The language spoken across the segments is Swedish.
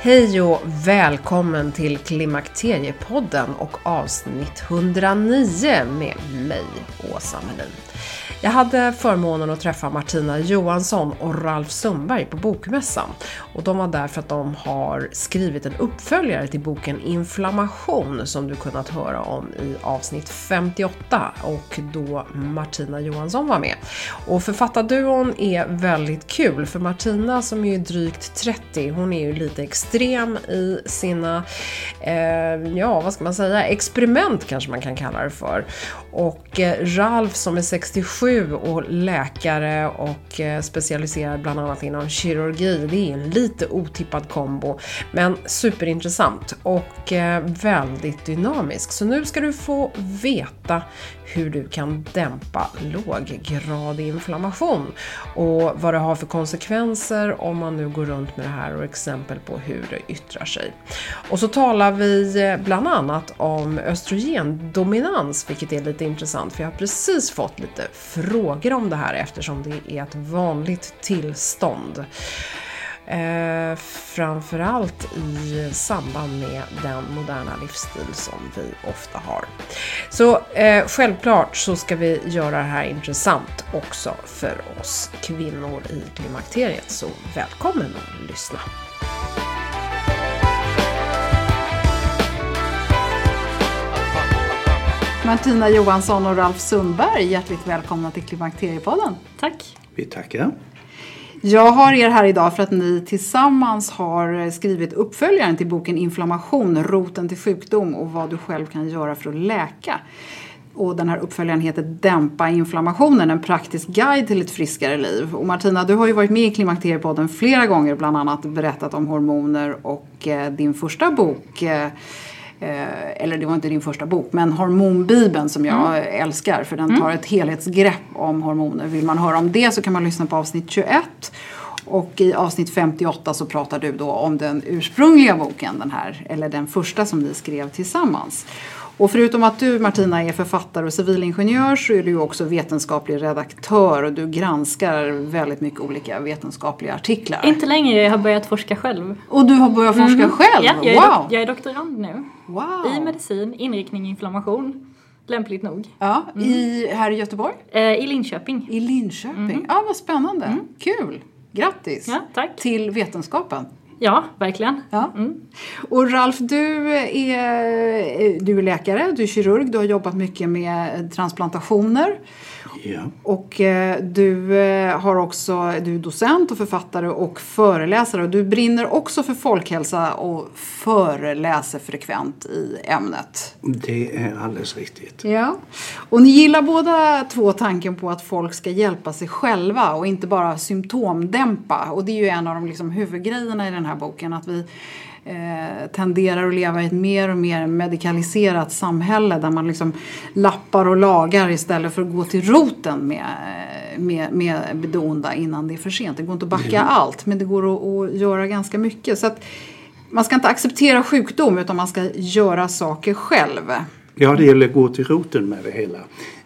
Hej och välkommen till Klimakteriepodden och avsnitt 109 med mig, Åsa Melin. Jag hade förmånen att träffa Martina Johansson och Ralf Sundberg på Bokmässan. Och de var där för att de har skrivit en uppföljare till boken Inflammation som du kunnat höra om i avsnitt 58 och då Martina Johansson var med. Och författarduon är väldigt kul för Martina som är drygt 30, hon är ju lite extrem i sina, eh, ja vad ska man säga, experiment kanske man kan kalla det för. Och eh, Ralf som är 67 och läkare och eh, specialiserad bland annat inom kirurgi. Det är en lite otippad kombo men superintressant och eh, väldigt dynamisk. Så nu ska du få veta hur du kan dämpa låggradig inflammation och vad det har för konsekvenser om man nu går runt med det här och exempel på hur det yttrar sig. Och så talar vi eh, bland annat om östrogendominans, vilket är lite intressant för jag har precis fått lite frågor om det här eftersom det är ett vanligt tillstånd. Eh, framförallt i samband med den moderna livsstil som vi ofta har. Så eh, självklart så ska vi göra det här intressant också för oss kvinnor i klimakteriet. Så välkommen att lyssna! Martina Johansson och Ralf Sundberg, hjärtligt välkomna till Klimakteriepodden. Tack. Vi tackar. Jag har er här idag för att ni tillsammans har eh, skrivit uppföljaren till boken Inflammation, roten till sjukdom och vad du själv kan göra för att läka. Och den här uppföljaren heter Dämpa inflammationen, en praktisk guide till ett friskare liv. Och Martina, du har ju varit med i Klimakteriepodden flera gånger, bland annat berättat om hormoner och eh, din första bok eh, eh, eller det var inte din första bok, men Hormonbibeln som jag mm. älskar för den tar ett helhetsgrepp om hormoner. Vill man höra om det så kan man lyssna på avsnitt 21. Och i avsnitt 58 så pratar du då om den ursprungliga boken, den här, eller den första som ni skrev tillsammans. Och förutom att du Martina är författare och civilingenjör så är du också vetenskaplig redaktör och du granskar väldigt mycket olika vetenskapliga artiklar. Inte längre, jag har börjat forska själv. Och du har börjat forska mm. själv? Ja, jag är, wow. jag är doktorand nu. Wow. I medicin, inriktning inflammation. Lämpligt nog. Ja, mm. i, här i Göteborg? Eh, I Linköping. I Linköping, mm. ja vad spännande. Mm. Kul! Grattis ja, tack. till vetenskapen. Ja, verkligen. Ja. Mm. Och Ralf, du är, du är läkare, du är kirurg, du har jobbat mycket med transplantationer. Ja. Och eh, du eh, har också, du är docent och författare och föreläsare och du brinner också för folkhälsa och föreläser frekvent i ämnet. Det är alldeles riktigt. Ja, och ni gillar båda två tanken på att folk ska hjälpa sig själva och inte bara symptomdämpa. Och det är ju en av de liksom huvudgrejerna i den här boken att vi eh, tenderar att leva i ett mer och mer medikaliserat samhälle där man liksom lappar och lagar istället för att gå till roten med, eh, med, med det onda innan det är för sent. Det går inte att backa allt men det går att, att göra ganska mycket. Så att man ska inte acceptera sjukdom utan man ska göra saker själv. Ja, det gäller att gå till roten med det hela.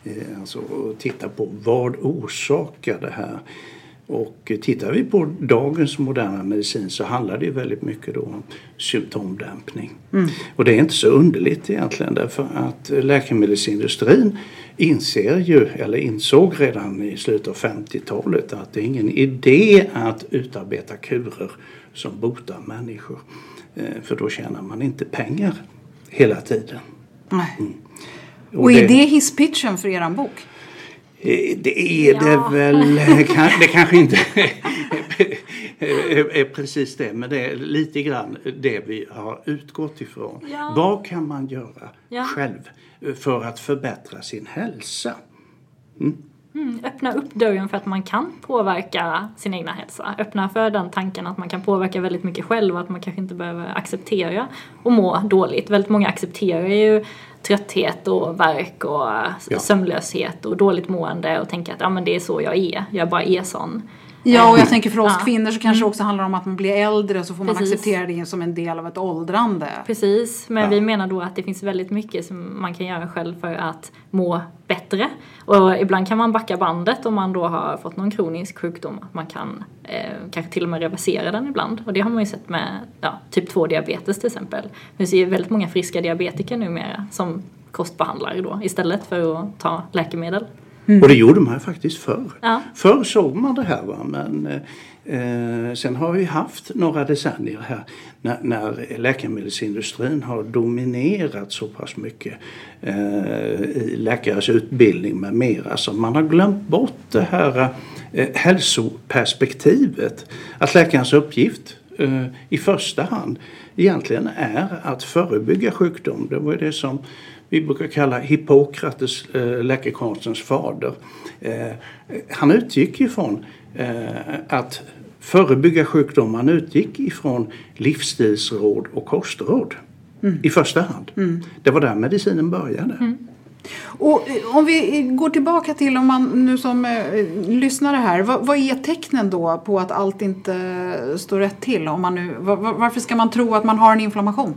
Eh, Alltså titta på vad orsakar det här. Och tittar vi på dagens moderna medicin så handlar det väldigt mycket då om symptomdämpning. Och det är inte så underligt egentligen därför att läkemedelsindustrin inser ju, eller insåg redan i slutet av 50-talet att det är ingen idé att utarbeta kurer som botar människor. Eh, För då tjänar man inte pengar hela tiden. Mm. Och är det hisspitchen för eran bok? Eh, Det är det Ja. väl. Det kanske inte är precis det. Men det är lite grann det vi har utgått ifrån. Ja. Vad kan man göra Ja. själv för att förbättra sin hälsa? Mm, öppna upp dörren för att man kan påverka sin egna hälsa. Öppna för den tanken att man kan påverka väldigt mycket själv och att man kanske inte behöver acceptera och må dåligt. Väldigt många accepterar ju trötthet och värk och Ja. sömnlöshet och dåligt mående och tänker att ja, men det är så jag är, jag bara är sån. Ja, och jag tänker för oss Ja. kvinnor så kanske det också handlar om att man blir äldre så får man Precis. acceptera det som en del av ett åldrande. Precis, men Ja. vi menar då att det finns väldigt mycket som man kan göra själv för att må bättre. Och ibland kan man backa bandet om man då har fått någon kronisk sjukdom. Att man kan eh, kanske till och med reversera den ibland. Och det har man ju sett med ja, typ 2 diabetes till exempel. Vi ser ju väldigt många friska diabetiker numera som kostbehandlare då istället för att ta läkemedel. Och det gjorde man ju faktiskt förr. Ja. Förr såg man det här va? men eh, eh, sen har vi haft några decennier här när, när läkemedelsindustrin har dominerat så pass mycket eh, i läkares utbildning med mera så man har glömt bort det här eh, hälsoperspektivet. Att läkarens uppgift eh, i första hand egentligen är att förebygga sjukdom. Det var det som vi brukar kalla Hippokrates, eh, läkekonstens fader. Eh, han utgick ifrån eh, att förebygga sjukdom. Han utgick ifrån livsstilsråd och kostråd. I första hand. Det var där medicinen började. Och eh, om vi går tillbaka till om man nu som eh, lyssnare här, vad, vad är tecknen då på att allt inte står rätt till? Om man nu, va- va- varför ska man tro att man har en inflammation?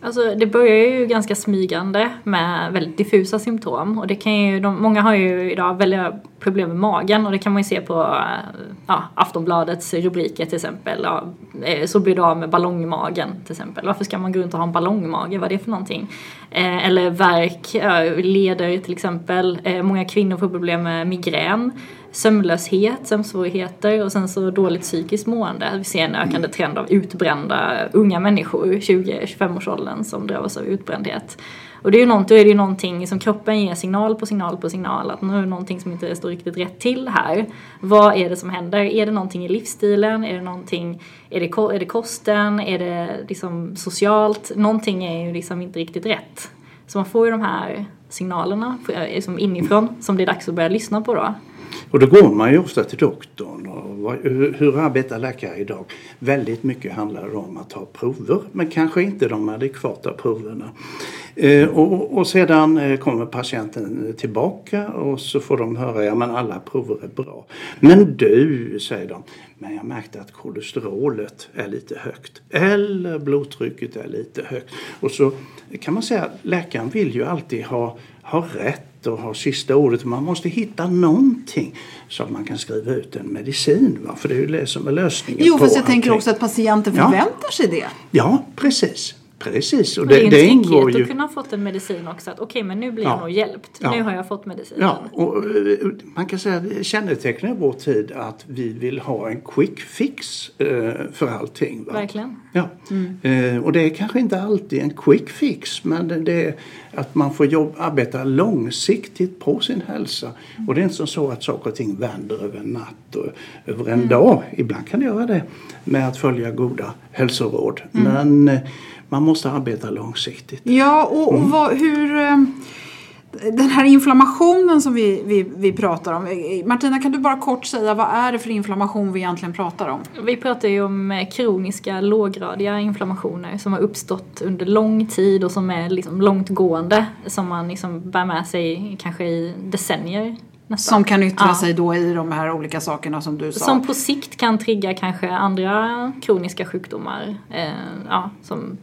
Alltså det börjar ju ganska smygande med väldigt diffusa symptom och det kan ju, de, många har ju idag väldigt problem med magen och det kan man ju se på eh, ja, Aftonbladets rubriker till exempel. Ja, eh, så blir du av med ballongmagen till exempel. Varför ska man gå runt och ha en ballongmage? Vad är det för någonting? Eh, eller värk, eh, leder till exempel. Eh, många kvinnor får problem med migrän sömnlöshet, sömnsvårigheter och sen så dåligt psykiskt mående. Vi ser en ökande trend av utbrända unga människor, 20-25 års åldern som drabbas av utbrändhet. Och det är ju någonting, då är det ju någonting som kroppen ger signal på signal på signal att nu är det någonting som inte står riktigt rätt till här. Vad är det som händer? Är det någonting i livsstilen? Är det någonting, är det, är det kosten? Är det liksom socialt? Någonting är ju liksom inte riktigt rätt. Så man får ju de här signalerna liksom inifrån som det är dags att börja lyssna på då. Och då går man ju ofta till doktorn. Och vad, hur, hur arbetar läkare idag? Väldigt mycket handlar det om att ta prover men kanske inte de adekvata proverna. Eh, och, och sedan eh, kommer patienten tillbaka och så får de höra ja men alla prover är bra. Men du, säger de, men jag märkte att kolesterolet är lite högt. Eller blodtrycket är lite högt. Och så kan man säga att läkaren vill ju alltid ha, ha rätt och ha sista ordet. Man måste hitta någonting så att man kan skriva ut en medicin. Va? För det är ju det som är lösningen Jo, fast jag tänker också att patienten Ja. förväntar sig det. Ja, precis. Precis. Och det, det, det ingår ju... att kunna ha fått en medicin också. Att okej, men nu blir jag Ja. nog hjälpt. Ja. Nu har jag fått medicinen. Ja, och eh, man kan säga att kännetecknar vår tid att vi vill ha en quick fix eh, för allting. Va? Verkligen. Ja. Eh, och det är kanske inte alltid en quick fix men det, är att man får jobb, arbeta långsiktigt på sin hälsa. Och det är inte så att saker och ting vänder över en natt och över en dag. Ibland kan det göra det med att följa goda hälsoråd. Men eh, man måste arbeta långsiktigt. Ja, och, och vad, hur... eh, Den här inflammationen som vi, vi, vi pratar om. eh, Martina, kan du bara kort säga vad är det för inflammation vi egentligen pratar om? Vi pratar ju om eh, kroniska lågradiga inflammationer som har uppstått under lång tid och som är liksom långtgående. Som man liksom bär med sig kanske i decennier. Nästan. Som kan yttra Ja. sig då i de här olika sakerna som du sa. Som på sikt kan trigga kanske andra kroniska sjukdomar. Eh, ja, som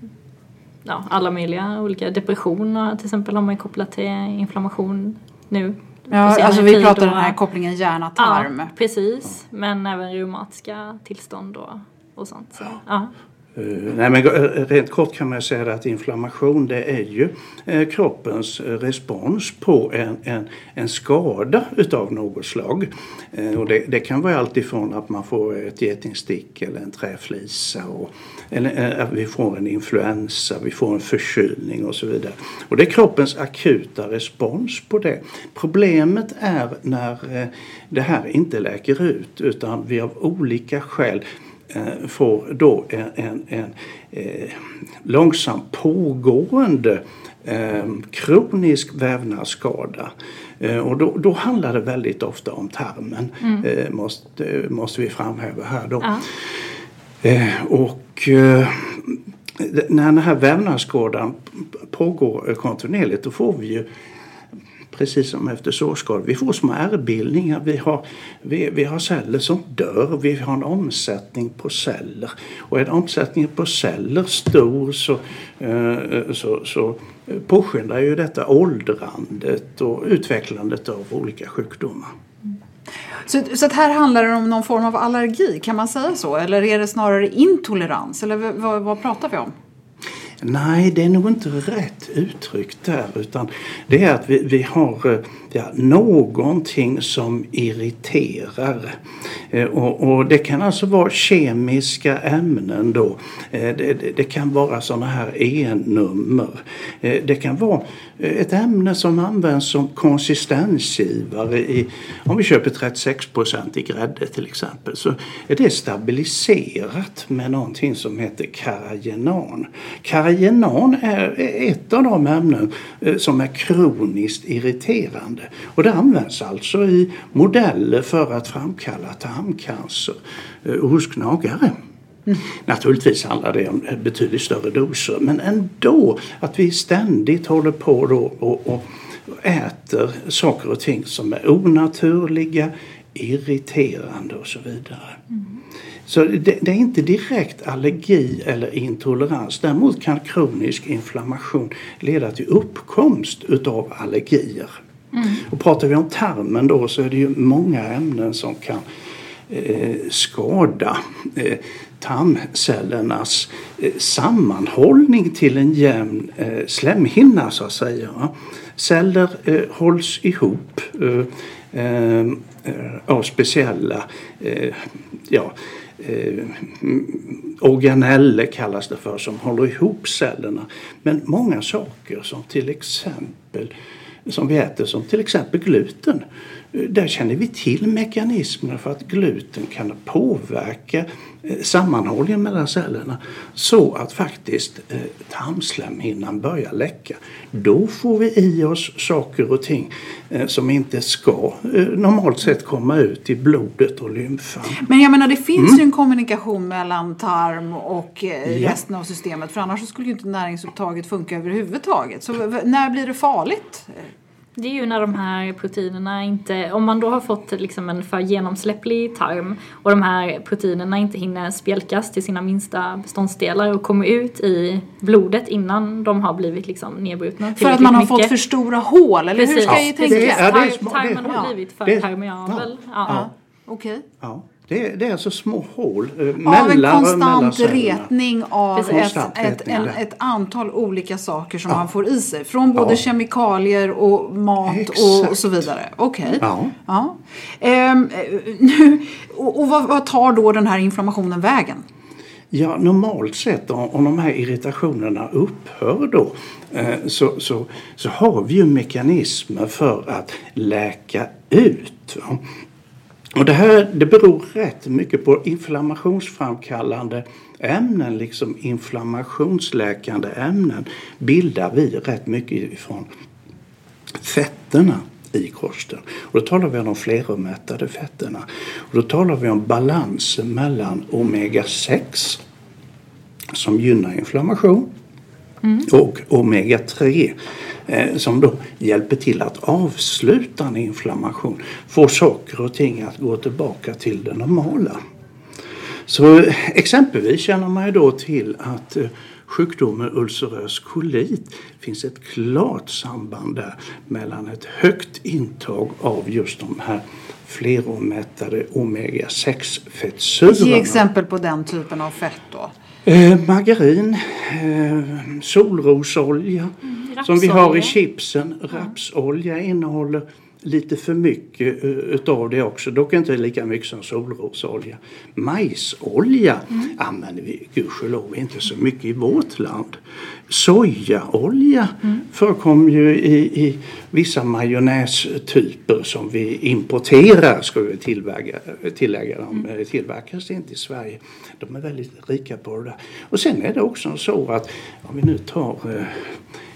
ja, alla möjliga olika depressioner till exempel har man kopplat till inflammation nu. ja, alltså vi pratar och- den här kopplingen hjärna-tarm. Ja, precis. Men även reumatiska tillstånd och, och sånt. Så, ja. Eh, nej, men eh, rent kort kan man säga att inflammation det är ju eh, kroppens respons på en, en, en skada utav något slag. Och det, det kan vara allt ifrån att man får ett getingstick eller en träflisa och, eller att vi får en influensa, vi får en förkylning och så vidare. Och det är kroppens akuta respons på det. Problemet är när det här inte läker ut utan vi av olika skäl får då en, en, en eh, långsamt pågående eh, kronisk vävnadsskada. Eh, och då, då handlar det väldigt ofta om tarmen, eh, måste, måste vi framhäva här då. Ja. Eh, och eh, när den här vävnadsskadan pågår kontinuerligt då får vi ju precis som efter sårskador. Vi får små ärrbildningar, vi har, vi, vi har celler som dör, vi har en omsättning på celler. Och är omsättningen på celler stor så, eh, så, så påskyndar ju detta åldrandet och utvecklandet av olika sjukdomar. Så, så här handlar det om någon form av allergi, kan man säga så? Eller är det snarare intolerans? Eller vad, vad pratar vi om? Nej, det är nog inte rätt uttryckt där utan det är att vi, vi har eh, ja, någonting som irriterar. Eh, Och, och det kan alltså vara kemiska ämnen då. Eh, Det, det, det kan vara sådana här E-nummer. Eh, Det kan vara eh, ett ämne som används som konsistensgivare i, om vi köper 36 i grädde till exempel så är det stabiliserat med någonting som heter karagenan. Karagenan är ett av de ämnen eh, som är kroniskt irriterande och det används alltså i modeller för att framkalla tarmcancer eh, hos gnagare. Naturligtvis handlar det om betydligt större doser men ändå att vi ständigt håller på då och, och äter saker och ting som är onaturliga, irriterande och så vidare. Så det, det är inte direkt allergi eller intolerans. Däremot kan kronisk inflammation leda till uppkomst utav allergier. Mm. Och pratar vi om tarmen då så är det ju många ämnen som kan eh, skada eh, tarmcellernas eh, sammanhållning till en jämn eh, slemhinna så att säga. Celler eh, hålls ihop eh, eh, av speciella eh, ja, eh, organeller kallas det för som håller ihop cellerna. Men många saker som till exempel som vi äter som till exempel gluten. Eh, där känner vi till mekanismerna för att gluten kan påverka sammanhållningen mellan cellerna så att faktiskt eh, tarmslemhinnan börjar läcka. Då får vi i oss saker och ting eh, som inte ska eh, normalt sett komma ut i blodet och lymfan. Men jag menar det finns ju en kommunikation mellan tarm och eh, Mm. Ja. resten av systemet för annars skulle ju inte näringsupptaget funka överhuvudtaget. Så när blir det farligt? Det är ju när de här proteinerna inte, om man då har fått liksom en för genomsläpplig tarm och de här proteinerna inte hinner spjälkas till sina minsta beståndsdelar och kommer ut i blodet innan de har blivit liksom nedbrutna För att man har mycket. fått för stora hål eller hur Precis, ska jag tänka? Det är- ja, det är det är- Tarmen har blivit för permeabel. ja. Ja. Ja, Okej. Ja, det, är, det är alltså små hål eh, Av en mellan, mellan konstant retning av ett, ett, en, ett antal olika saker som man får i sig. Från både Ja. kemikalier och mat och, och så vidare. Okej. Ja. Ja. Ehm, eh, nu, och och vad, vad tar då den här inflammationen vägen? Ja, normalt sett om de här irritationerna upphör då eh, så, så, så har vi ju mekanismer för att läka ut. Och det här det beror rätt mycket på inflammationsframkallande ämnen, liksom inflammationsläkande ämnen bildar vi rätt mycket ifrån fetterna i kosten. Och då talar vi om de fleromättade fetterna. Och då talar vi om balansen mellan omega-6 som gynnar inflammation mm. och omega-3 eh, som då hjälper till att avsluta en inflammation. Få saker och ting att gå tillbaka till det normala. Så exempelvis känner man ju då till att eh, sjukdomen ulcerös kolit finns ett klart samband där mellan ett högt intag av just de här fleromättade omega-6 fettsyrorna. Ge exempel på den typen av fett då. Eh, margarin, eh, solrosolja mm, som vi har i chipsen, rapsolja innehåller lite för mycket uh, utav det också. Dock inte lika mycket som solrosolja. Majsolja mm. använder vi gudskelov inte så mycket i vårt land. Sojaolja mm. förekommer ju i, i vissa majonnästyper som vi importerar ska vi tillägga. tillägga de mm. tillverkas inte i Sverige. De är väldigt rika på det där. Och sen är det också så att om vi nu tar uh,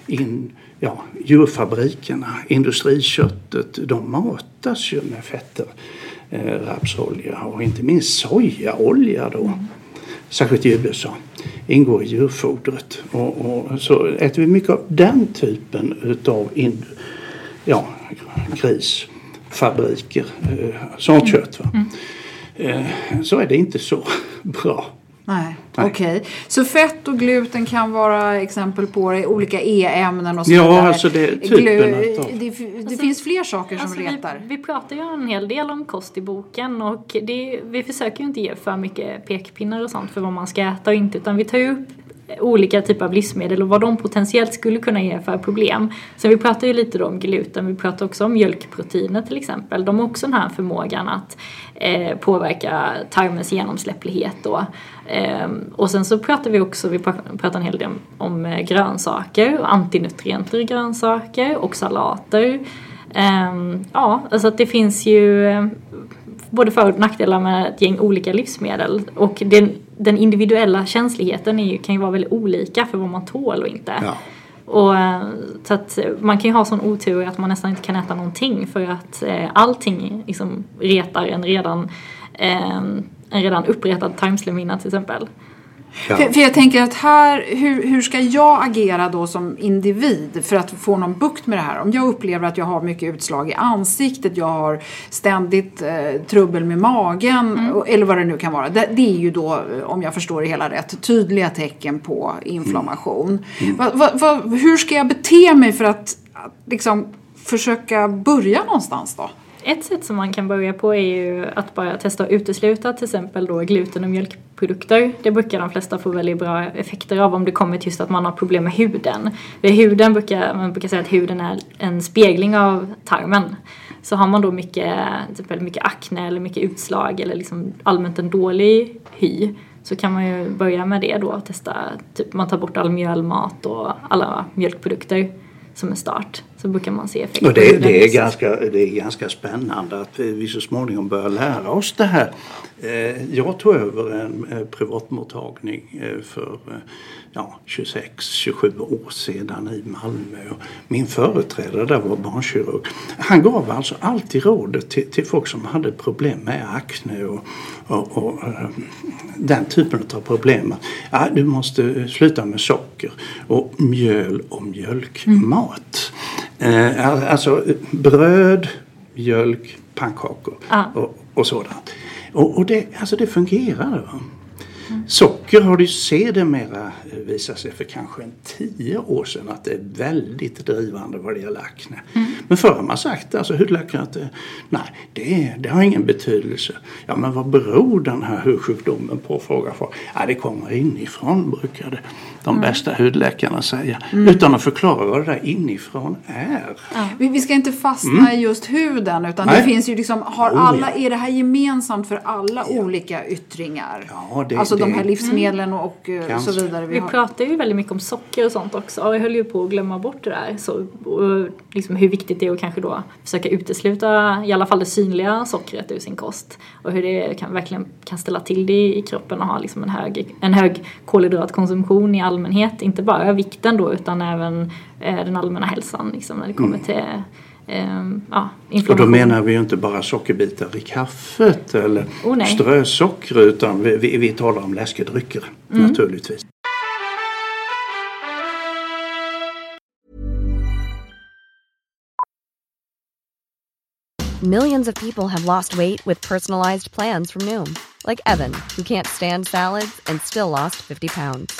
in ja, djurfabrikerna, industriköttet, de matas ju med fetter. Eh, rapsolja och inte minst sojaolja då. Mm. Särskilt i USA. Ingår i djurfodret. Och, och, så äter vi mycket av den typen utav in, ja, grisfabriker. Eh, sånt mm. kött. Va? Mm. Eh, så är det inte så bra. Nej, okej. Okay. Så fett och gluten kan vara exempel på det, olika E-ämnen och så. Ja, alltså det är typen Glu Det, det alltså, finns fler saker alltså som retar. Vi, vi pratar ju en hel del om kost i boken och det, vi försöker ju inte ge för mycket pekpinnar och sånt för vad man ska äta och inte utan vi tar ju upp olika typer av livsmedel och vad de potentiellt skulle kunna ge för problem. Så vi pratar ju lite om gluten, vi pratar också om mjölkproteiner till exempel. De har också den här förmågan att eh, påverka tarmens genomsläpplighet då. Eh, och sen så pratar vi också, vi pratar en hel del om, om eh, grönsaker och antinutrienter i grönsaker och salater. Eh, ja, alltså att det finns ju eh, både för och nackdelar med ett gäng olika livsmedel. Och det den individuella känsligheten ju, kan ju vara väldigt olika för vad man tål och inte. Ja. Och, eh, så att man kan ju ha sån otur att man nästan inte kan äta någonting för att eh, allting liksom retar en redan, eh, en redan uppretad tarmslemhinna till exempel. Ja. För, för, jag tänker att här, hur, hur ska jag agera då som individ för att få någon bukt med det här? Om jag upplever att jag har mycket utslag i ansiktet, jag har ständigt eh, trubbel med magen mm. eller vad det nu kan vara. Det, det, är ju då, om jag förstår det hela rätt, tydliga tecken på inflammation. Mm. Va, va, va, hur ska jag bete mig för att, att liksom, försöka börja någonstans då? Ett sätt som man kan börja på är ju att bara testa att utesluta till exempel då gluten och mjölkprodukter. Det brukar de flesta få väldigt bra effekter av om det kommer till just att man har problem med huden. För huden brukar, man brukar säga att huden är en spegling av tarmen. Så har man då mycket, till exempel mycket akne eller mycket utslag eller liksom allmänt en dålig hy så kan man ju börja med det då, och testa, typ man tar bort all mjölmat och alla mjölkprodukter som en start så brukar man se effekter. Och det, det, är ganska, det är ganska spännande att vi så småningom börjar lära oss det här. Eh, jag tog över en eh, privatmottagning eh, för ja, 26-27 år sedan i Malmö. Min företrädare där var barnkirurg. Han gav alltså alltid rådet till, till folk som hade problem med akne och, och, och den typen av problem. Ja, du måste sluta med socker och mjöl och mjölkmat. Mm. Alltså bröd, mjölk, pannkakor ah. och, och sådant. Och, och det, alltså det fungerade. Va? Socker har du sedermera visat sig för kanske en tio år sedan att det är väldigt drivande vad det gäller akne. Mm. Men förr har man sagt, alltså hudläkare, att nej, det, det har ingen betydelse. Ja, men vad beror den här hudsjukdomen på? Frågar folk. Ja, det kommer inifrån, brukade de mm. bästa hudläkarna säga. Mm. Utan att förklara vad det där inifrån är. Ja. Vi, vi ska inte fastna mm. i just huden, utan nej. det finns ju liksom, har oh, alla, ja. är det här gemensamt för alla ja. olika yttringar? Ja, det, alltså Alltså de här livsmedlen och eh, Cancer. så vidare. Vi har. pratar ju väldigt mycket om socker och sånt också och jag höll ju på att glömma bort det där. Så, och liksom hur viktigt det är att kanske då försöka utesluta i alla fall det synliga sockret ur sin kost. Och hur det kan, verkligen kan ställa till det i kroppen och ha liksom en, hög, en hög kolhydratkonsumtion i allmänhet. Inte bara vikten då utan även eh, den allmänna hälsan liksom, när det kommer till eh, ja, Mm. Och då menar vi ju inte bara sockerbitar i kaffet eller Oh, strösocker utan vi, vi, vi talar om läskedrycker Mm. naturligtvis. Millions of people have lost weight with personalized plans from Noom, like Evan, who can't stand salads and still lost 50 pounds.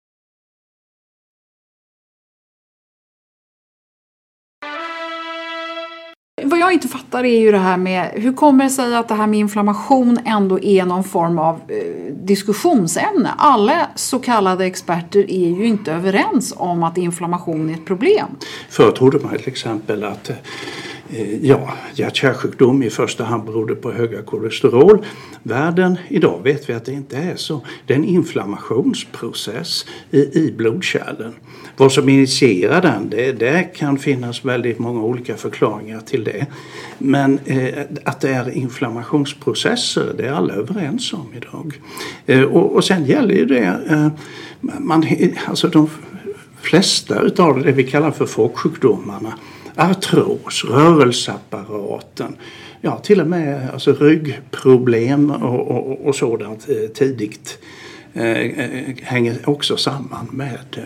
Vad jag inte fattar är ju det här med hur kommer det sig att det här med inflammation ändå är någon form av eh, diskussionsämne? Alla så kallade experter är ju inte överens om att inflammation är ett problem. Förr trodde man till exempel att eh, Eh, ja, hjärt-kärlsjukdom i första hand berodde på höga kolesterol. Världen idag vet vi att det inte är så. Det är en inflammationsprocess i, i blodkärlen. Vad som initierar den, det, det kan finnas väldigt många olika förklaringar till det. Men eh, att det är inflammationsprocesser, det är alla överens om idag. Eh, och, och sen gäller ju det, eh, man, alltså de flesta utav det vi kallar för folksjukdomarna artros, rörelseapparaten, ja till och med alltså ryggproblem och, och, och sådant eh, tidigt eh, eh, hänger också samman med eh,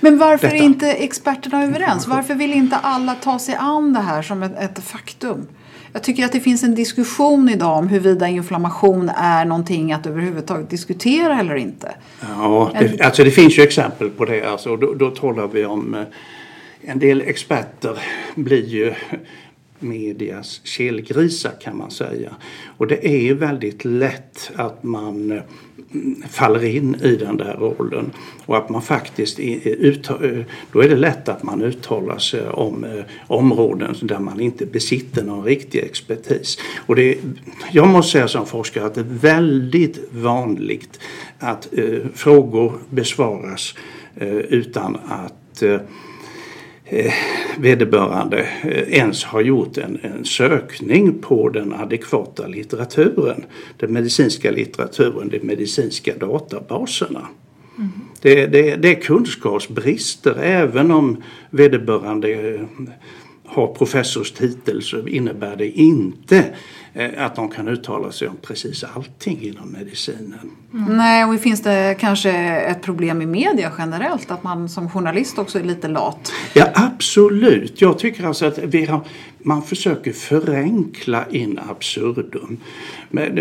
Men varför Detta. är inte experterna överens? Varför vill inte alla ta sig an det här som ett, ett faktum? Jag tycker att det finns en diskussion idag om huruvida inflammation är någonting att överhuvudtaget diskutera eller inte. Ja, det, alltså det finns ju exempel på det. Alltså, då, då talar vi om eh, en del experter blir ju medias kelgrisar kan man säga. Och det är ju väldigt lätt att man mm, faller in i den där rollen och att man faktiskt eh, då är det lätt att man uttalar sig om eh, områden där man inte besitter någon riktig expertis. Och det, jag måste säga som forskare att det är väldigt vanligt att eh, frågor besvaras utan att eh, eh, vederbörande eh, ens har gjort en, en sökning på den adekvata litteraturen. Den medicinska litteraturen, de medicinska databaserna. Det, det, det är kunskapsbrister även om vederbörande har professorstitel så innebär det inte eh, att de kan uttala sig om precis allting inom medicinen. Mm. Nej, och finns det kanske ett problem i media generellt? Att man som journalist också är lite lat? Ja, absolut. Jag tycker alltså att vi har, man försöker förenkla in absurdum.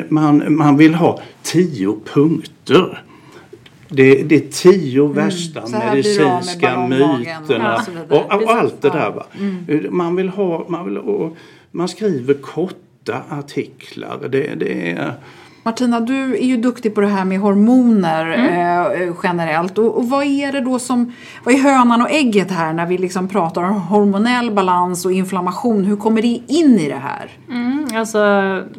Man, man vill ha tio punkter det, det är tio mm. värsta medicinska myterna och, och, och, allt det där. Va? Mm. Man vill ha, man, vill, och, man skriver korta artiklar. Det, det är, Martina, du är ju duktig på det här med hormoner mm. eh, generellt. Och, och, vad är det då som, vad är hönan och ägget här när vi liksom pratar om hormonell balans och inflammation? Hur kommer det in i det här? Mm, alltså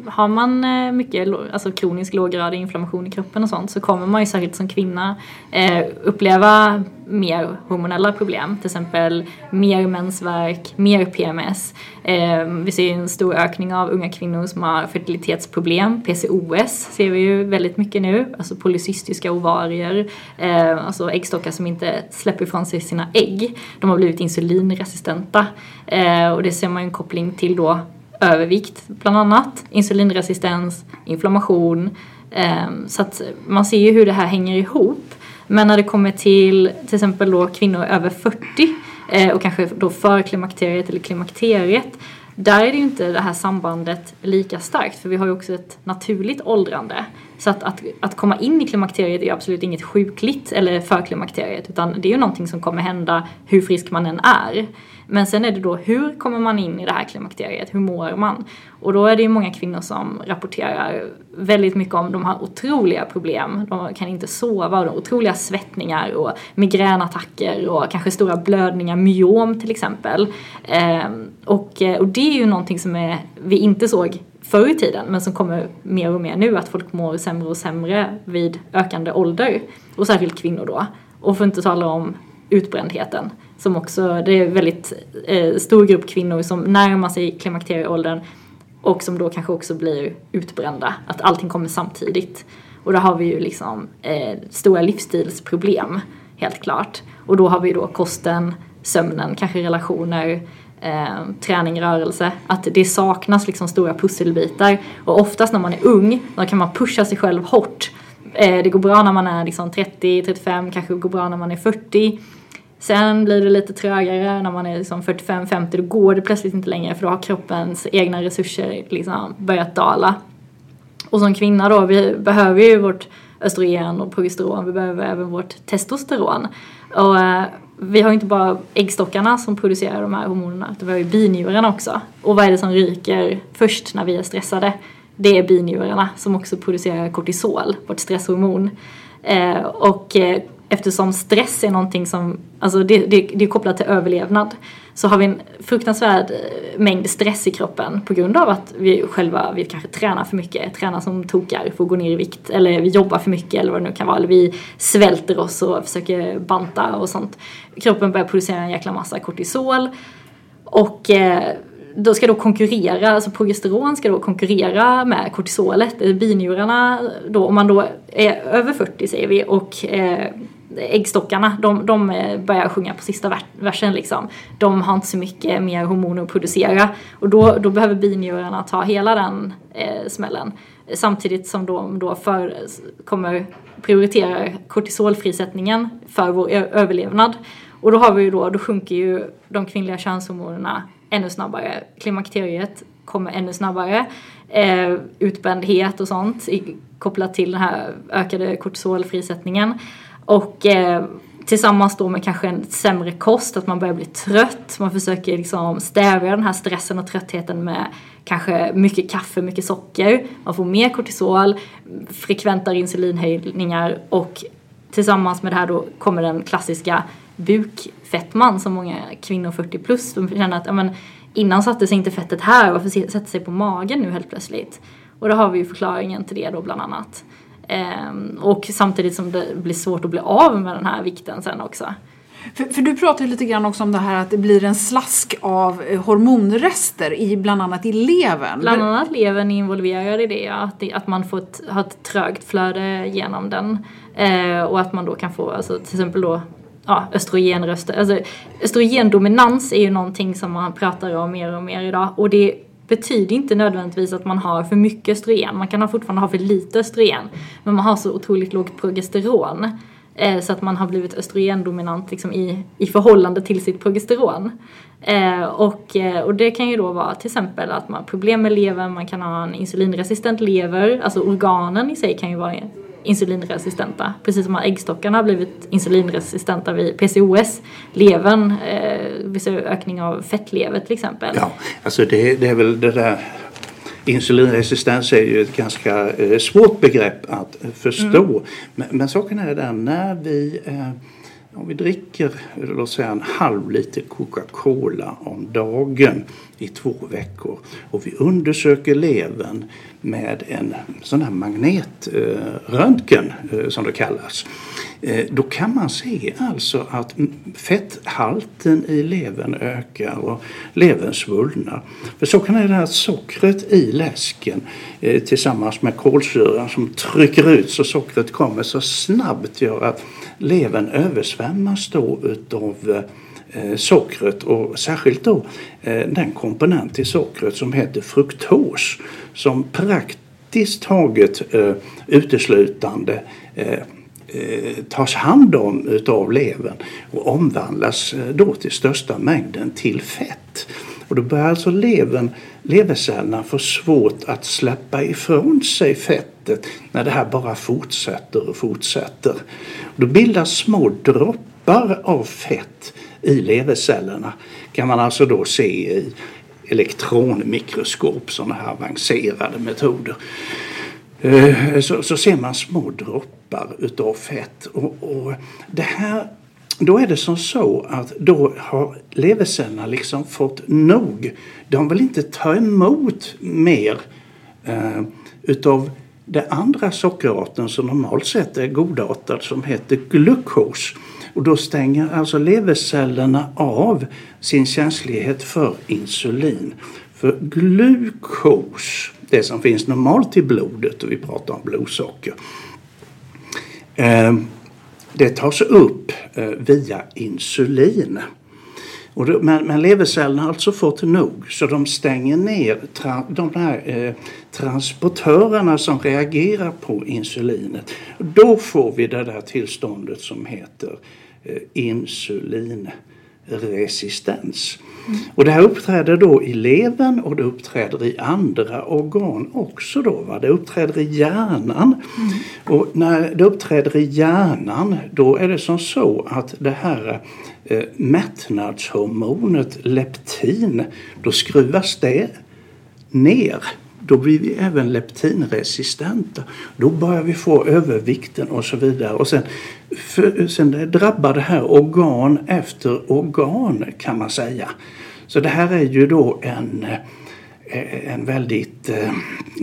har man eh, mycket alltså, kronisk låggradig inflammation i kroppen och sånt så kommer man ju särskilt som kvinna eh, uppleva mer hormonella problem. Till exempel mer mensvärk, mer PMS. Eh, vi ser en stor ökning av unga kvinnor som har fertilitetsproblem. PCOS ser vi ju väldigt mycket nu. Alltså polycystiska ovarier. Eh, alltså äggstockar som inte släpper ifrån sig sina ägg. De har blivit insulinresistenta. Eh, och det ser man ju en koppling till då övervikt bland annat. Insulinresistens, inflammation. Ehm, så att man ser ju hur det här hänger ihop. Men när det kommer till till exempel då kvinnor över 40 eh, och kanske då för klimakteriet eller klimakteriet där är det ju inte det här sambandet lika starkt för vi har ju också ett naturligt åldrande. Så att, att, att komma in i klimakteriet är absolut inget sjukligt eller för klimakteriet utan det är ju någonting som kommer hända hur frisk man än är. Men sen är det då hur kommer man in i det här klimakteriet, hur mår man? Och då är det ju många kvinnor som rapporterar väldigt mycket om de har otroliga problem. De kan inte sova, de har otroliga svettningar och migränattacker och kanske stora blödningar, myom till exempel. Ehm, och, och det är ju någonting som är, vi inte såg förr i tiden men som kommer mer och mer nu att folk mår sämre och sämre vid ökande ålder och särskilt kvinnor då. Och för att inte tala om utbrändheten som också, det är en väldigt eh, stor grupp kvinnor som närmar sig klimakterieåldern och som då kanske också blir utbrända. Att allting kommer samtidigt. Och då har vi ju liksom eh, stora livsstilsproblem, helt klart. Och då har vi då kosten, sömnen, kanske relationer, eh, träning, rörelse. Att det saknas liksom stora pusselbitar. Och oftast när man är ung, då kan man pusha sig själv hårt. Eh, det går bra när man är liksom 30, 35, kanske går bra när man är 40. Sen blir det lite trögare när man är liksom 45-50, då går det plötsligt inte längre för då har kroppens egna resurser liksom börjat dala. Och som kvinna då, vi behöver ju vårt östrogen och progesteron, vi behöver även vårt testosteron. Och eh, vi har ju inte bara äggstockarna som producerar de här hormonerna, utan vi har ju binjurarna också. Och vad är det som ryker först när vi är stressade? Det är binjurarna som också producerar kortisol, vårt stresshormon. Eh, och eh, eftersom stress är någonting som, alltså det, det, det är kopplat till överlevnad, så har vi en fruktansvärd eh, mängd stress i kroppen på grund av att vi själva, vi kanske tränar för mycket, tränar som tokar för att gå ner i vikt, eller vi jobbar för mycket eller vad det nu kan vara, eller vi svälter oss och försöker banta och sånt. Kroppen börjar producera en jäkla massa kortisol och eh, då ska då konkurrera, alltså progesteron ska då konkurrera med kortisolet, eh, binjurarna då, om man då är över 40 säger vi och eh, äggstockarna, de, de eh, börjar sjunga på sista versen liksom. De har inte så mycket mer hormoner att producera och då, då behöver binjurarna ta hela den eh, smällen. Samtidigt som de då för, kommer prioritera kortisolfrisättningen för vår överlevnad. Och då har vi ju då, då sjunker ju de kvinnliga könshormonerna ännu snabbare. Klimakteriet kommer ännu snabbare. Eh, utbrändhet och sånt kopplat till den här ökade kortisolfrisättningen. Och eh, tillsammans då med kanske en sämre kost, att man börjar bli trött. Man försöker liksom stävja den här stressen och tröttheten med kanske mycket kaffe, mycket socker. Man får mer kortisol, frekventare insulinhöjningar och tillsammans med det här då kommer den klassiska bukfettman som många kvinnor 40 plus, de känner att men, innan satte sig inte fettet här, varför sätter sig på magen nu helt plötsligt? Och då har vi ju förklaringen till det då bland annat. Ehm, och samtidigt som det blir svårt att bli av med den här vikten sen också. För, för, du pratar ju lite grann också om det här att det blir en slask av eh, hormonrester i bland annat i levern. Bland annat levern är involverad i det, att, det, att man får ett, har ett trögt flöde genom den. Eh, och att man då kan få, alltså, till exempel då ja, östrogenröster. Alltså, östrogendominans är ju någonting som man pratar om mer och mer idag och det betyder inte nödvändigtvis att man har för mycket östrogen. Man kan fortfarande ha för lite östrogen men man har så otroligt lågt progesteron eh, så att man har blivit östrogendominant liksom, i, i förhållande till sitt progesteron. Eh, och, eh, och det kan ju då vara till exempel att man har problem med levern, man kan ha en insulinresistent lever, alltså organen i sig kan ju vara insulinresistenta. Precis som att äggstockarna har blivit insulinresistenta vid PCOS. Levern, eh, vi ser ökning av fettlever till exempel. Ja, alltså det, det är väl det där Insulinresistens är ju ett ganska eh, svårt begrepp att förstå. Mm. Men, men saken är den när vi eh, om vi dricker låt säga en halv liter Coca-Cola om dagen i två veckor och vi undersöker levern med en sån här magnetröntgen eh, som det kallas. Eh, då kan man se alltså att fetthalten i levern ökar och levern svullnar. För så kan det här sockret i läsken eh, tillsammans med kolsyran som trycker ut så sockret kommer så snabbt gör att levern översvämmas då utav eh, sockret och särskilt då eh, den komponent i sockret som heter fruktos som praktiskt taget eh, uteslutande eh, eh, tas hand om utav levern och omvandlas eh, då till största mängden till fett. Och då börjar alltså levern, levercellerna få svårt att släppa ifrån sig fettet när det här bara fortsätter och fortsätter. Då bildas små droppar av fett i levercellerna kan man alltså då se i elektronmikroskop, sådana här avancerade metoder. Eh, så, så ser man små droppar utav fett. Och, och det här då är det som så att då har levercellerna liksom fått nog. De vill inte ta emot mer eh, utav den andra sockerarten som normalt sett är godartad som heter glukos. Och då stänger alltså levercellerna av sin känslighet för insulin. För glukos, det som finns normalt i blodet och vi pratar om blodsocker. Eh, det tas upp eh, via insulin. Och då, men, men levercellerna har alltså fått nog så de stänger ner tra, de här eh, transportörerna som reagerar på insulinet. Då får vi det där tillståndet som heter eh, resistens. Mm. Och det här uppträder då i levern och det uppträder i andra organ också. Då, va? Det uppträder i hjärnan. Mm. Och när det uppträder i hjärnan då är det som så att det här eh, mättnadshormonet leptin, då skruvas det ner då blir vi även leptinresistenta. Då börjar vi få övervikten och så vidare. Och sen, för, sen drabbar det här organ efter organ kan man säga. Så det här är ju då en eh, en väldigt... Eh,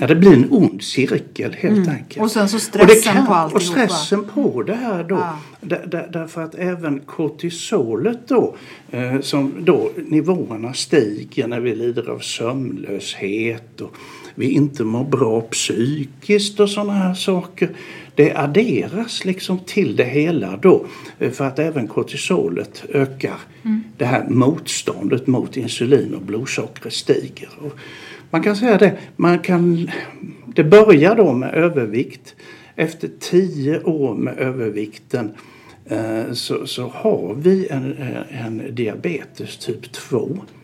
ja, det blir en ond cirkel helt mm. enkelt. Och sen så stressen kan, på alltihopa. Och stressen på det här då. Ja. Där, där, därför att även kortisolet då, eh, som då nivåerna stiger när vi lider av sömnlöshet och vi inte mår bra psykiskt och sådana här saker. Det adderas liksom till det hela då för att även kortisolet ökar. Mm. Det här motståndet mot insulin och blodsockret stiger. Och man kan säga det, man kan, det börjar då med övervikt. Efter tio år med övervikten eh, så, så har vi en, en diabetes typ 2 eh,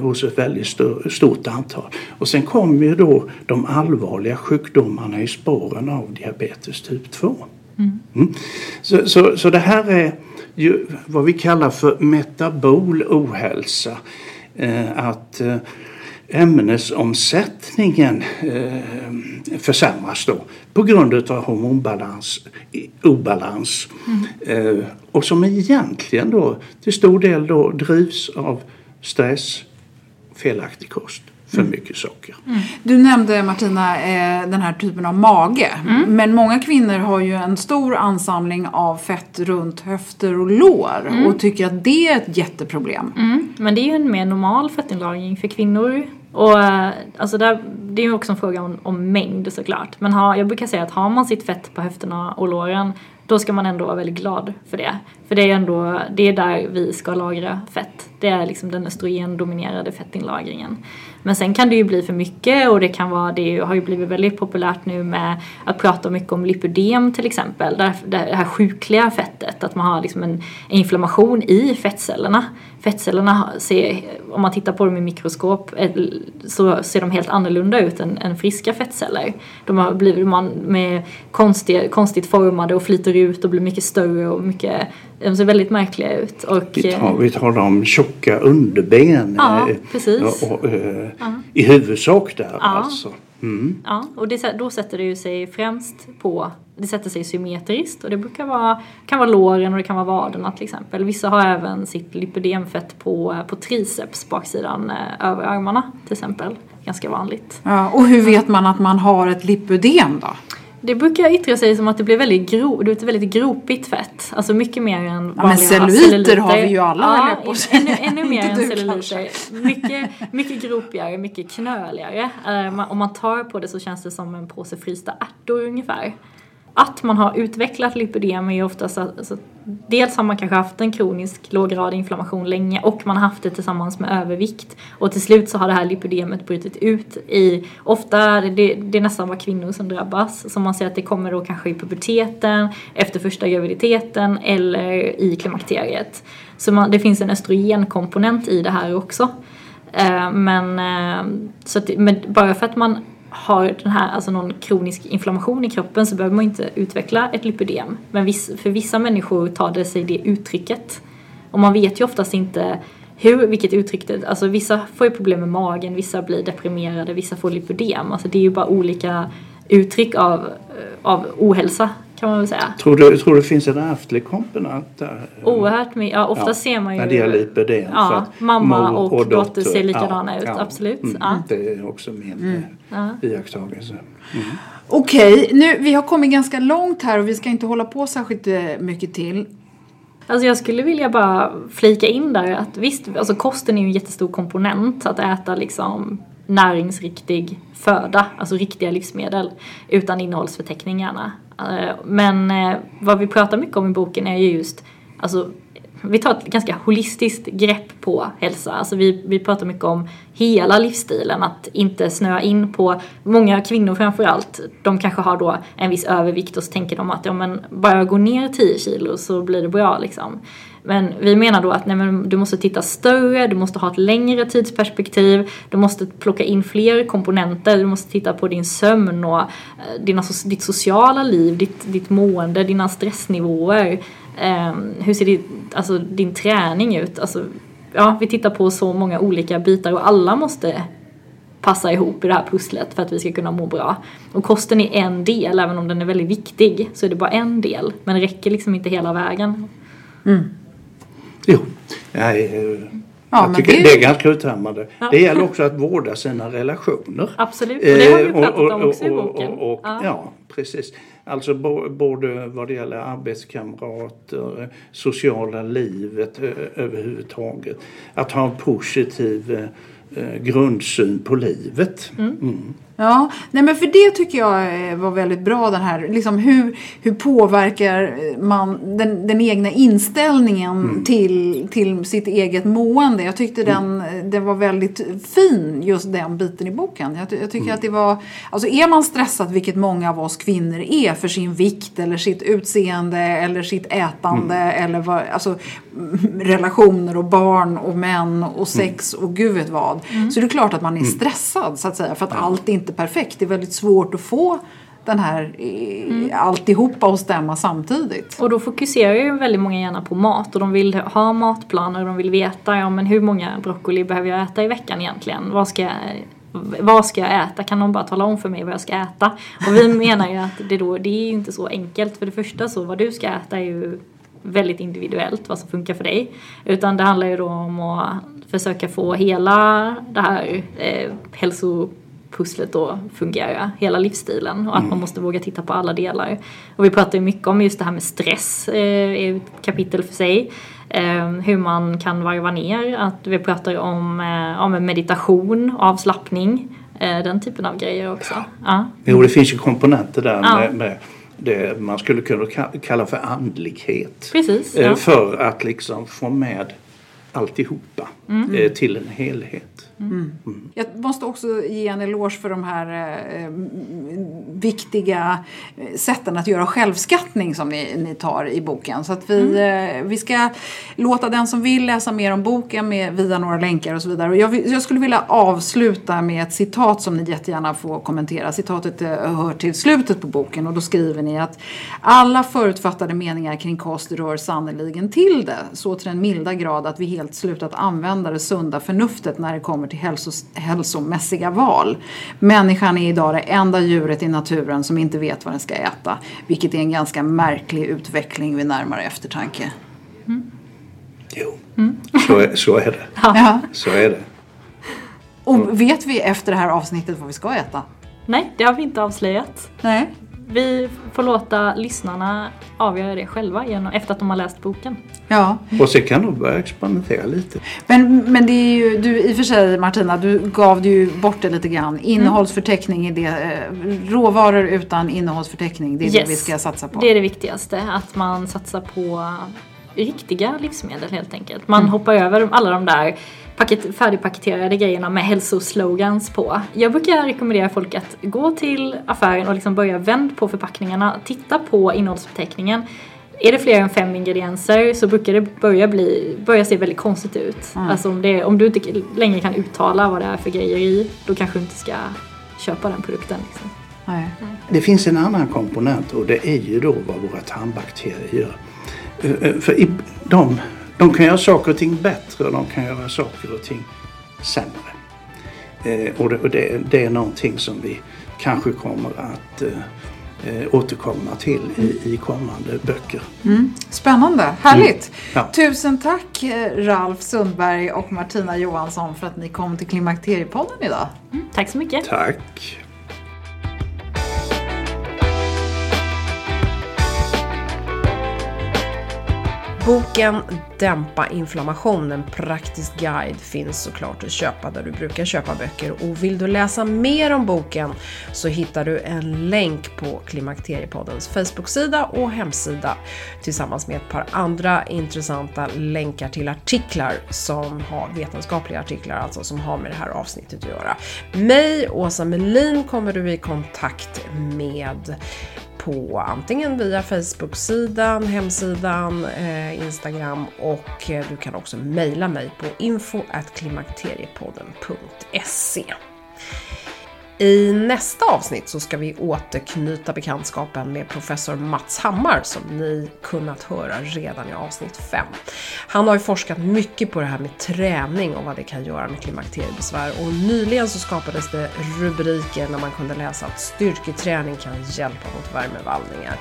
hos ett väldigt stort antal. Och sen kommer ju då de allvarliga sjukdomarna i spåren av diabetes typ 2. Mm. Mm. Så, så, så det här är ju vad vi kallar för metabol ohälsa. Eh, att eh, ämnesomsättningen eh, försämras då på grund av hormonbalans, obalans. Mm. Eh, och som egentligen då till stor del då drivs av stress, felaktig kost. för mycket socker. Du nämnde Martina eh, den här typen av mage. Men många kvinnor har ju en stor ansamling av fett runt höfter och lår och tycker att det är ett jätteproblem. Mm, men det är ju en mer normal fettinlagring för kvinnor. Och eh, alltså där, det är ju också en fråga om, om mängd såklart. Men ha, jag brukar säga att har man sitt fett på höfterna och låren då ska man ändå vara väldigt glad för det. För det är ändå, det är där vi ska lagra fett. Det är liksom den östrogendominerade fettinlagringen. Men sen kan det ju bli för mycket och det kan vara, det har ju blivit väldigt populärt nu med att prata mycket om lipödem till exempel. Det här sjukliga fettet, att man har liksom en inflammation i fettcellerna. Fettcellerna ser, om man tittar på dem i mikroskop, eh, så ser de helt annorlunda ut än, än friska fettceller. De har blivit man med konstigt, konstigt formade och flyter ut och blir mycket större och mycket, de ser väldigt märkliga ut. Och, Vi tar, vi tar de tjocka underben Ja, eh, precis. och, och, eh, i huvudsak där alltså. Mm. Ja, och det, då sätter det ju sig främst på, det sätter sig symmetriskt och det brukar vara, kan vara låren och det kan vara vaderna till exempel. Vissa har även sitt lipödemfett på, på triceps, baksidan eh, över armarna till exempel. Ganska vanligt. Ja, och hur vet man att man har ett lipödem då? Det brukar yttra sig som att det blir väldigt, gro, det blir väldigt gropigt fett. Alltså mycket mer än men vanliga celluliter har vi ju alla, ja, på ännu, ännu mer än celluliter. Mycket, mycket gropigare, mycket knöligare. Eh, man- om man tar på det så känns det som en påse frysta ärtor ungefär. Att man har utvecklat lipödem är ju oftast att alltså, dels har man kanske haft en kronisk låggradig inflammation länge och man har haft det tillsammans med övervikt och till slut så har det här lipödemet brutit ut i, ofta är det, det är nästan bara kvinnor som drabbas, så man ser att det kommer då kanske i puberteten, efter första graviditeten eller i klimakteriet. Så man, det finns en östrogenkomponent i det här också. Eh, men, eh, så att, men bara för att man har den här, alltså någon kronisk inflammation i kroppen så behöver man inte utveckla ett lipödem. Men viss, för vissa människor tar det sig det uttrycket. Och man vet ju oftast inte hur, vilket uttryck det Alltså vissa får ju problem med magen, vissa blir deprimerade, vissa får lipödem. Alltså det är ju bara olika uttryck av, eh, av ohälsa kan man väl säga. Tror, du, tror du det finns en ärftlig komponent där? Oerhört mycket, ja ofta Ja, ser man ju när det gäller för Ja, mamma och, och dotter ser likadana ja, ut, ja. absolut. Mm, Ja. Det är också min eh, iakttagelse. Okej, nu, vi har kommit ganska långt här och vi ska inte hålla på särskilt eh, mycket till. Alltså jag skulle vilja bara flika in där att visst, alltså kosten är ju en jättestor komponent. Att äta liksom näringsriktig föda, alltså riktiga livsmedel utan innehållsförteckningarna. Eh, men eh, vad vi pratar mycket om i boken är ju just, alltså vi tar ett ganska holistiskt grepp på hälsa. Alltså vi, vi pratar mycket om hela livsstilen, att inte snöa in på, många kvinnor framförallt, de kanske har då en viss övervikt och så tänker de att ja men bara gå ner 10 kilo så blir det bra liksom. Men vi menar då att nej, men du måste titta större, du måste ha ett längre tidsperspektiv, du måste plocka in fler komponenter, du måste titta på din sömn och eh, dina, ditt sociala liv, ditt, ditt mående, dina stressnivåer. Eh, hur ser ditt, alltså, din träning ut? Alltså, ja, vi tittar på så många olika bitar och alla måste passa ihop i det här pusslet för att vi ska kunna må bra. Och kosten är en del, även om den är väldigt viktig så är det bara en del. Men det räcker liksom inte hela vägen. Jo, jag, eh, Ja, jag men tycker det- det är ganska uttömmande. Det gäller också att vårda sina relationer. Absolut, och det har vi Eh, pratat om också i och- boken. Och, och, Ja. ja. precis. Alltså både vad det gäller arbetskamrater, sociala livet överhuvudtaget. Att ha en positiv eh, eh, grundsyn på livet. Mm. Ja, nej men för det tycker jag eh, var väldigt bra den här, liksom hur, hur påverkar man den, den egna inställningen till, till sitt eget mående. Jag tyckte den, den var väldigt fin, just den biten i boken. Jag, jag tycker att det var, alltså är man stressad, vilket många av oss kvinnor är för sin vikt eller sitt utseende eller sitt ätande eller vad, alltså mm, relationer och barn och män och sex och gud vet vad. Så det är klart att man är stressad så att säga för att allt är inte perfekt. Det är väldigt svårt att få den här eh, alltihopa att stämma samtidigt. Och då fokuserar ju väldigt många gärna på mat och de vill ha matplaner och de vill veta ja, men hur många broccoli behöver jag äta i veckan egentligen? Vad ska jag, vad ska jag äta? Kan någon bara tala om för mig vad jag ska äta? Och vi menar ju att det, då, det är inte så enkelt. För det första så vad du ska äta är ju väldigt individuellt vad som funkar för dig. Utan det handlar ju då om att försöka få hela det här eh, hälsopusslet att fungera, hela livsstilen och att man måste våga titta på alla delar. Och vi pratar ju mycket om just det här med stress, eh, ett kapitel för sig. Eh, hur man kan varva ner, att vi pratar om, eh, om meditation, avslappning, eh, den typen av grejer också. Ja. Jo, det finns ju komponenter där Ja. med, med det man skulle kunna ka- kalla för andlighet. Precis, Eh, ja. För att liksom få med alltihopa Mm. eh, till en helhet. Jag måste också ge en eloge för de här eh, viktiga eh, sätten att göra självskattning som ni, ni tar i boken. Så att vi, eh, vi ska låta den som vill läsa mer om boken med, via några länkar och så vidare. Och jag, jag skulle vilja avsluta med ett citat som ni jättegärna får kommentera. Citatet eh, hör till slutet på boken och då skriver ni att alla förutfattade meningar kring kost rör sannerligen till det. Så till den milda grad att vi helt slutat använda det sunda förnuftet när det kommer till hälsos, hälsomässiga val. Människan är idag det enda djuret i naturen som inte vet vad den ska äta. Vilket är en ganska märklig utveckling vid närmare eftertanke. Jo, så, är, så är det. Ja. Så är det. Och vet vi efter det här avsnittet vad vi ska äta? Nej, det har vi inte avslöjat. Nej. Vi får låta lyssnarna avgöra det själva genom, efter att de har läst boken. Ja. Och så kan de börja experimentera lite. Men, men det är ju, du i och för sig Martina, du gav det ju bort det lite grann. Innehållsförteckning är det, eh, råvaror utan innehållsförteckning, det är det Yes. vi ska satsa på. Det är det viktigaste, att man satsar på riktiga livsmedel helt enkelt. Man hoppar över alla de där paket, färdigpaketerade grejerna med hälsoslogans på. Jag brukar rekommendera folk att gå till affären och liksom börja vänd på förpackningarna, titta på innehållsförteckningen. Är det fler än fem ingredienser så brukar det börja, bli, börja se väldigt konstigt ut. Alltså om, det, om du inte längre kan uttala vad det är för grejer i, då kanske du inte ska köpa den produkten. Liksom. Nej. Det finns en annan komponent och det är ju då vad våra tarmbakterier gör. För i- de, de kan göra saker och ting bättre och de kan göra saker och ting sämre. Eh, Och det, och det, det är någonting som vi kanske kommer att eh, eh, återkomma till i, i kommande böcker. Spännande, härligt. Ja. Tusen tack eh, Ralf Sundberg och Martina Johansson för att ni kom till Klimakteriepodden idag. Tack så mycket! Tack! Boken Dämpa inflammation, en praktisk guide finns såklart att köpa där du brukar köpa böcker. Och vill du läsa mer om boken så hittar du en länk på Klimakteriepoddens Facebook-sida och hemsida tillsammans med ett par andra intressanta länkar till artiklar som har vetenskapliga artiklar, alltså som har med det här avsnittet att göra. Mig, Åsa Melin, kommer du i kontakt med på antingen via Facebook-sidan, hemsidan, eh, Instagram och eh, du kan också mejla mig på info klimakteriepodden.se. I nästa avsnitt så ska vi återknyta bekantskapen med professor Mats Hammar som ni kunnat höra redan i avsnitt 5. Han har ju forskat mycket på det här med träning och vad det kan göra med klimakteriebesvär och nyligen så skapades det rubriker när man kunde läsa att styrketräning kan hjälpa mot värmevallningar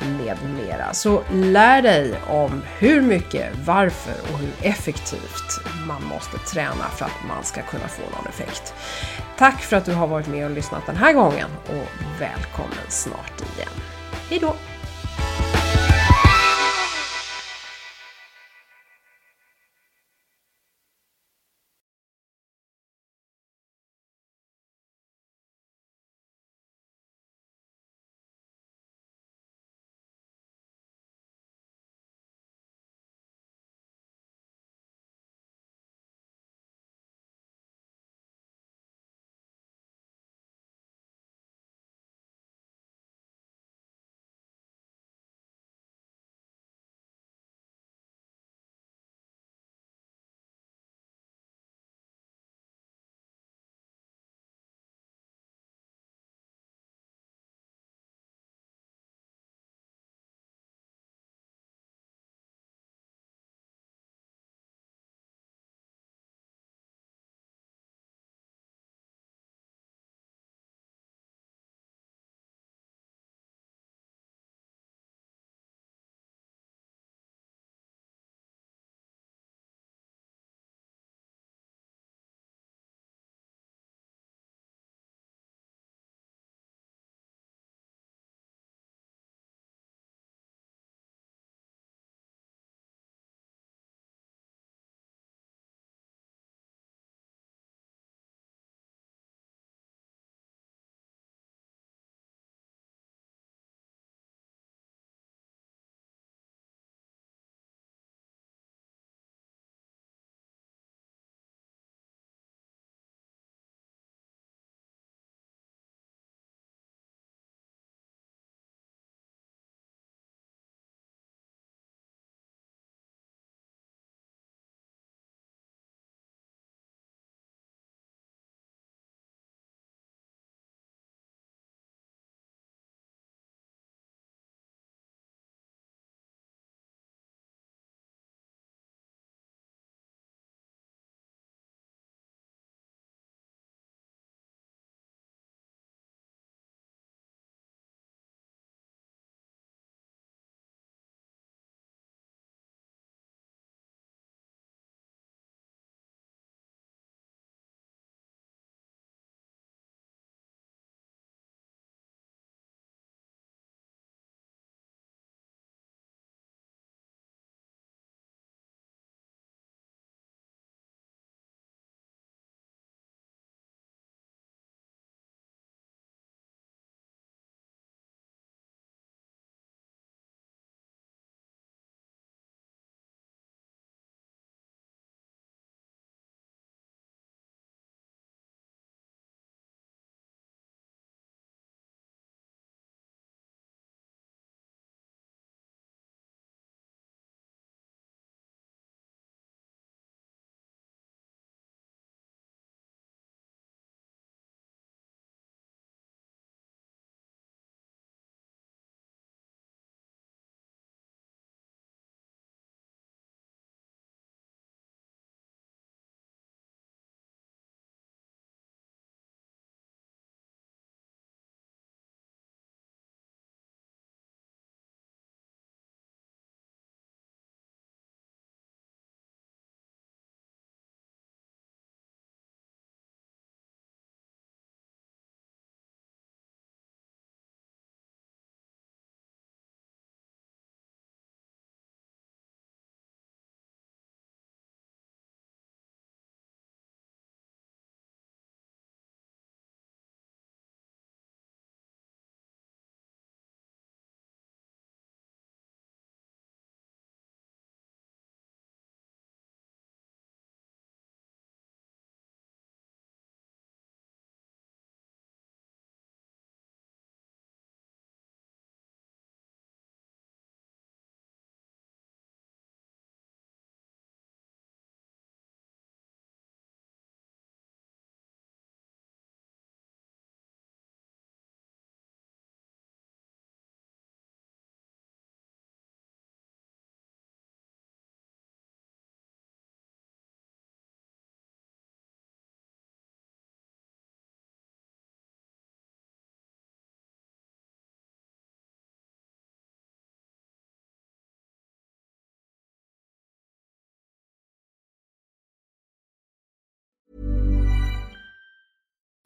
med mera. Så lär dig om hur mycket, varför och hur effektivt man måste träna för att man ska kunna få någon effekt. Tack för att du har varit med och lyssnat den här gången och välkommen snart igen. Hejdå!